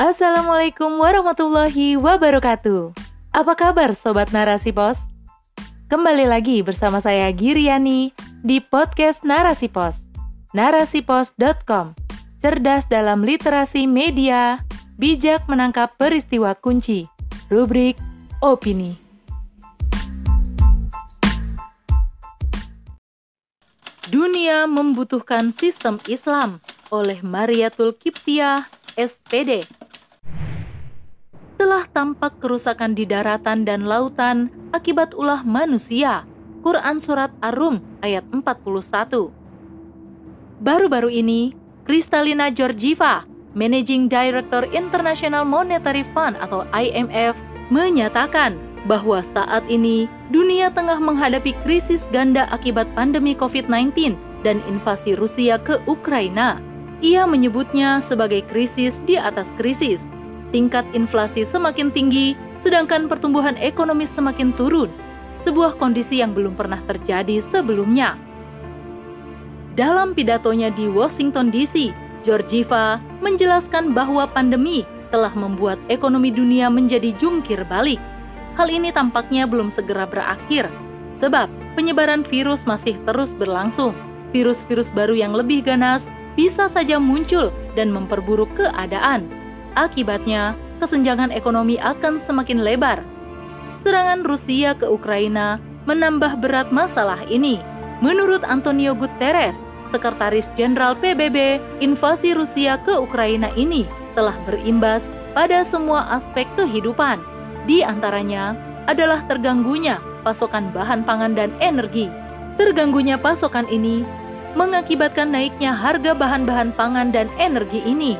Assalamualaikum warahmatullahi wabarakatuh. Apa kabar Sobat Narasi Pos? Kembali lagi bersama saya Giriani di podcast Narasi Pos. Narasipos.com Cerdas dalam literasi media, bijak menangkap peristiwa kunci. Rubrik Opini. Dunia membutuhkan sistem Islam oleh Mariatul Kiptiah, SPD. Telah tampak kerusakan di daratan dan lautan akibat ulah manusia. Quran Surat Ar-Rum ayat 41 Baru-baru ini, Kristalina Georgieva, Managing Director International Monetary Fund atau IMF, menyatakan bahwa saat ini dunia tengah menghadapi krisis ganda akibat pandemi COVID-19 dan invasi Rusia ke Ukraina. Ia menyebutnya sebagai krisis di atas krisis. Tingkat inflasi semakin tinggi, sedangkan pertumbuhan ekonomi semakin turun, sebuah kondisi yang belum pernah terjadi sebelumnya. Dalam pidatonya di Washington DC, Georgieva menjelaskan bahwa pandemi telah membuat ekonomi dunia menjadi jungkir balik hal ini tampaknya belum segera berakhir, sebab penyebaran virus masih terus berlangsung. Virus-virus baru yang lebih ganas bisa saja muncul dan memperburuk keadaan. Akibatnya, kesenjangan ekonomi akan semakin lebar. Serangan Rusia ke Ukraina menambah berat masalah ini. Menurut Antonio Guterres, Sekretaris Jenderal PBB, invasi Rusia ke Ukraina ini telah berimbas pada semua aspek kehidupan, di antaranya adalah terganggunya pasokan bahan pangan dan energi. Terganggunya pasokan ini mengakibatkan naiknya harga bahan-bahan pangan dan energi ini.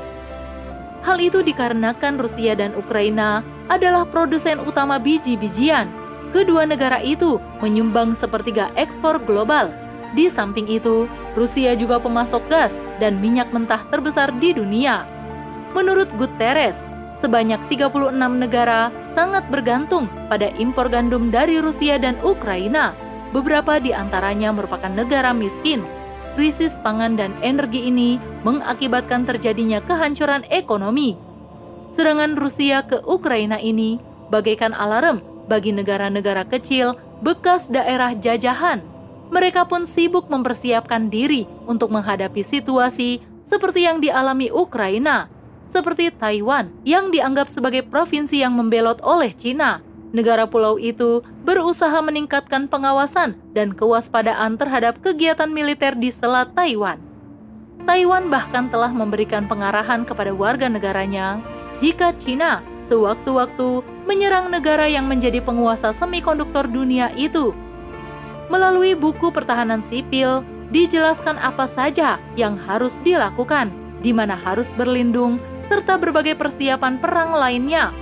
Hal itu dikarenakan Rusia dan Ukraina adalah produsen utama biji-bijian. Kedua negara itu menyumbang sepertiga ekspor global. Di samping itu, Rusia juga pemasok gas dan minyak mentah terbesar di dunia. Menurut Guterres, sebanyak 36 negara sangat bergantung pada impor gandum dari Rusia dan Ukraina. Beberapa di antaranya merupakan negara miskin. Krisis pangan dan energi ini mengakibatkan terjadinya kehancuran ekonomi. Serangan Rusia ke Ukraina ini bagaikan alarm bagi negara-negara kecil bekas daerah jajahan. Mereka pun sibuk mempersiapkan diri untuk menghadapi situasi seperti yang dialami Ukraina seperti Taiwan yang dianggap sebagai provinsi yang membelot oleh Cina. Negara pulau itu berusaha meningkatkan pengawasan dan kewaspadaan terhadap kegiatan militer di Selat Taiwan. Taiwan bahkan telah memberikan pengarahan kepada warga negaranya jika Cina sewaktu-waktu menyerang negara yang menjadi penguasa semikonduktor dunia itu. Melalui buku pertahanan sipil, dijelaskan apa saja yang harus dilakukan, di mana harus berlindung, serta berbagai persiapan perang lainnya.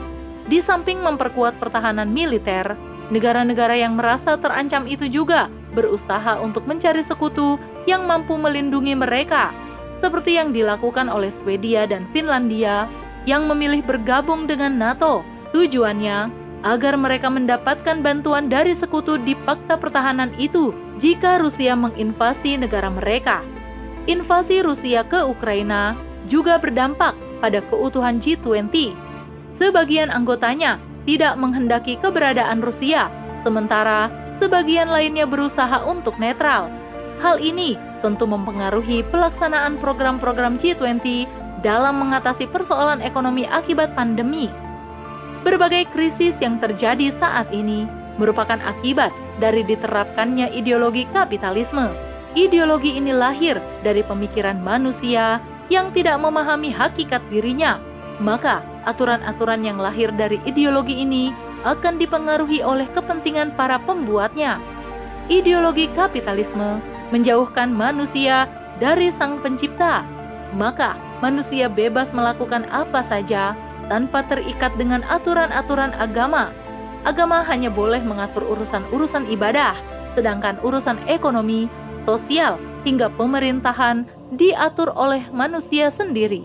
Di samping memperkuat pertahanan militer, negara-negara yang merasa terancam itu juga berusaha untuk mencari sekutu yang mampu melindungi mereka, seperti yang dilakukan oleh Swedia dan Finlandia yang memilih bergabung dengan NATO. Tujuannya agar mereka mendapatkan bantuan dari sekutu di fakta pertahanan itu jika Rusia menginvasi negara mereka. Invasi Rusia ke Ukraina juga berdampak pada keutuhan G20. Sebagian anggotanya tidak menghendaki keberadaan Rusia, sementara sebagian lainnya berusaha untuk netral. Hal ini tentu mempengaruhi pelaksanaan program-program G20 dalam mengatasi persoalan ekonomi akibat pandemi. Berbagai krisis yang terjadi saat ini merupakan akibat dari diterapkannya ideologi kapitalisme. Ideologi ini lahir dari pemikiran manusia yang tidak memahami hakikat dirinya, maka aturan-aturan yang lahir dari ideologi ini akan dipengaruhi oleh kepentingan para pembuatnya. Ideologi kapitalisme menjauhkan manusia dari Sang Pencipta, maka manusia bebas melakukan apa saja tanpa terikat dengan aturan-aturan agama. Agama hanya boleh mengatur urusan-urusan ibadah, sedangkan urusan ekonomi, sosial, hingga pemerintahan diatur oleh manusia sendiri.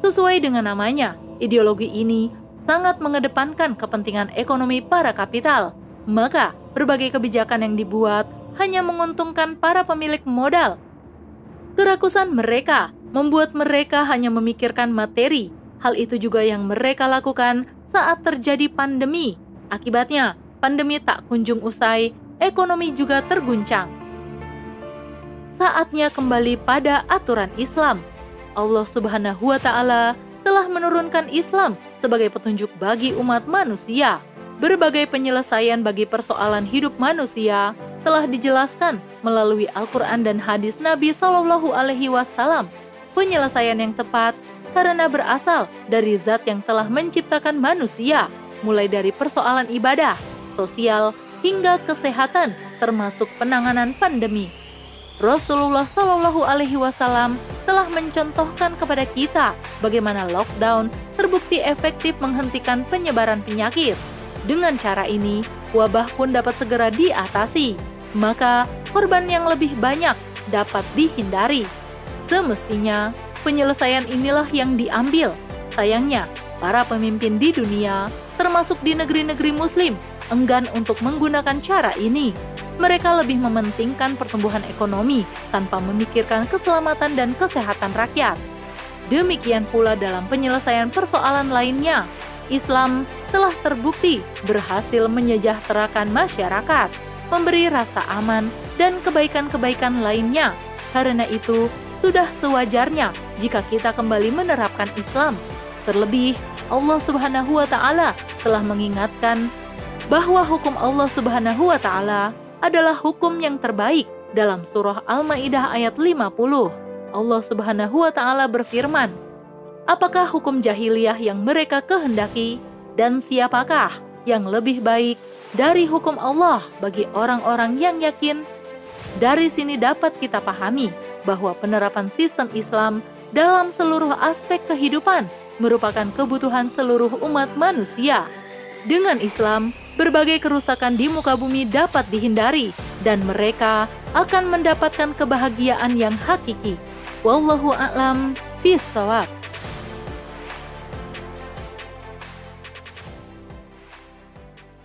Sesuai dengan namanya, ideologi ini sangat mengedepankan kepentingan ekonomi para kapital. Maka, berbagai kebijakan yang dibuat hanya menguntungkan para pemilik modal. Kerakusan mereka membuat mereka hanya memikirkan materi, Hal itu juga yang mereka lakukan saat terjadi pandemi. Akibatnya, pandemi tak kunjung usai, ekonomi juga terguncang. Saatnya kembali pada aturan Islam. Allah Subhanahu wa Ta'ala telah menurunkan Islam sebagai petunjuk bagi umat manusia. Berbagai penyelesaian bagi persoalan hidup manusia telah dijelaskan melalui Al-Quran dan hadis Nabi Shallallahu Alaihi Wasallam. Penyelesaian yang tepat karena berasal dari Zat yang telah menciptakan manusia, mulai dari persoalan ibadah, sosial, hingga kesehatan, termasuk penanganan pandemi. Rasulullah Shallallahu Alaihi Wasallam telah mencontohkan kepada kita bagaimana lockdown terbukti efektif menghentikan penyebaran penyakit. Dengan cara ini, wabah pun dapat segera diatasi, maka korban yang lebih banyak dapat dihindari. Semestinya, penyelesaian inilah yang diambil. Sayangnya, para pemimpin di dunia, termasuk di negeri-negeri Muslim, enggan untuk menggunakan cara ini mereka lebih mementingkan pertumbuhan ekonomi tanpa memikirkan keselamatan dan kesehatan rakyat. Demikian pula dalam penyelesaian persoalan lainnya, Islam telah terbukti berhasil menyejahterakan masyarakat, memberi rasa aman dan kebaikan-kebaikan lainnya. Karena itu, sudah sewajarnya jika kita kembali menerapkan Islam. Terlebih, Allah Subhanahu wa taala telah mengingatkan bahwa hukum Allah Subhanahu wa taala adalah hukum yang terbaik dalam surah Al-Maidah ayat 50. Allah Subhanahu wa taala berfirman, "Apakah hukum jahiliyah yang mereka kehendaki dan siapakah yang lebih baik dari hukum Allah bagi orang-orang yang yakin?" Dari sini dapat kita pahami bahwa penerapan sistem Islam dalam seluruh aspek kehidupan merupakan kebutuhan seluruh umat manusia. Dengan Islam, berbagai kerusakan di muka bumi dapat dihindari dan mereka akan mendapatkan kebahagiaan yang hakiki. Wallahu a'lam bishawab.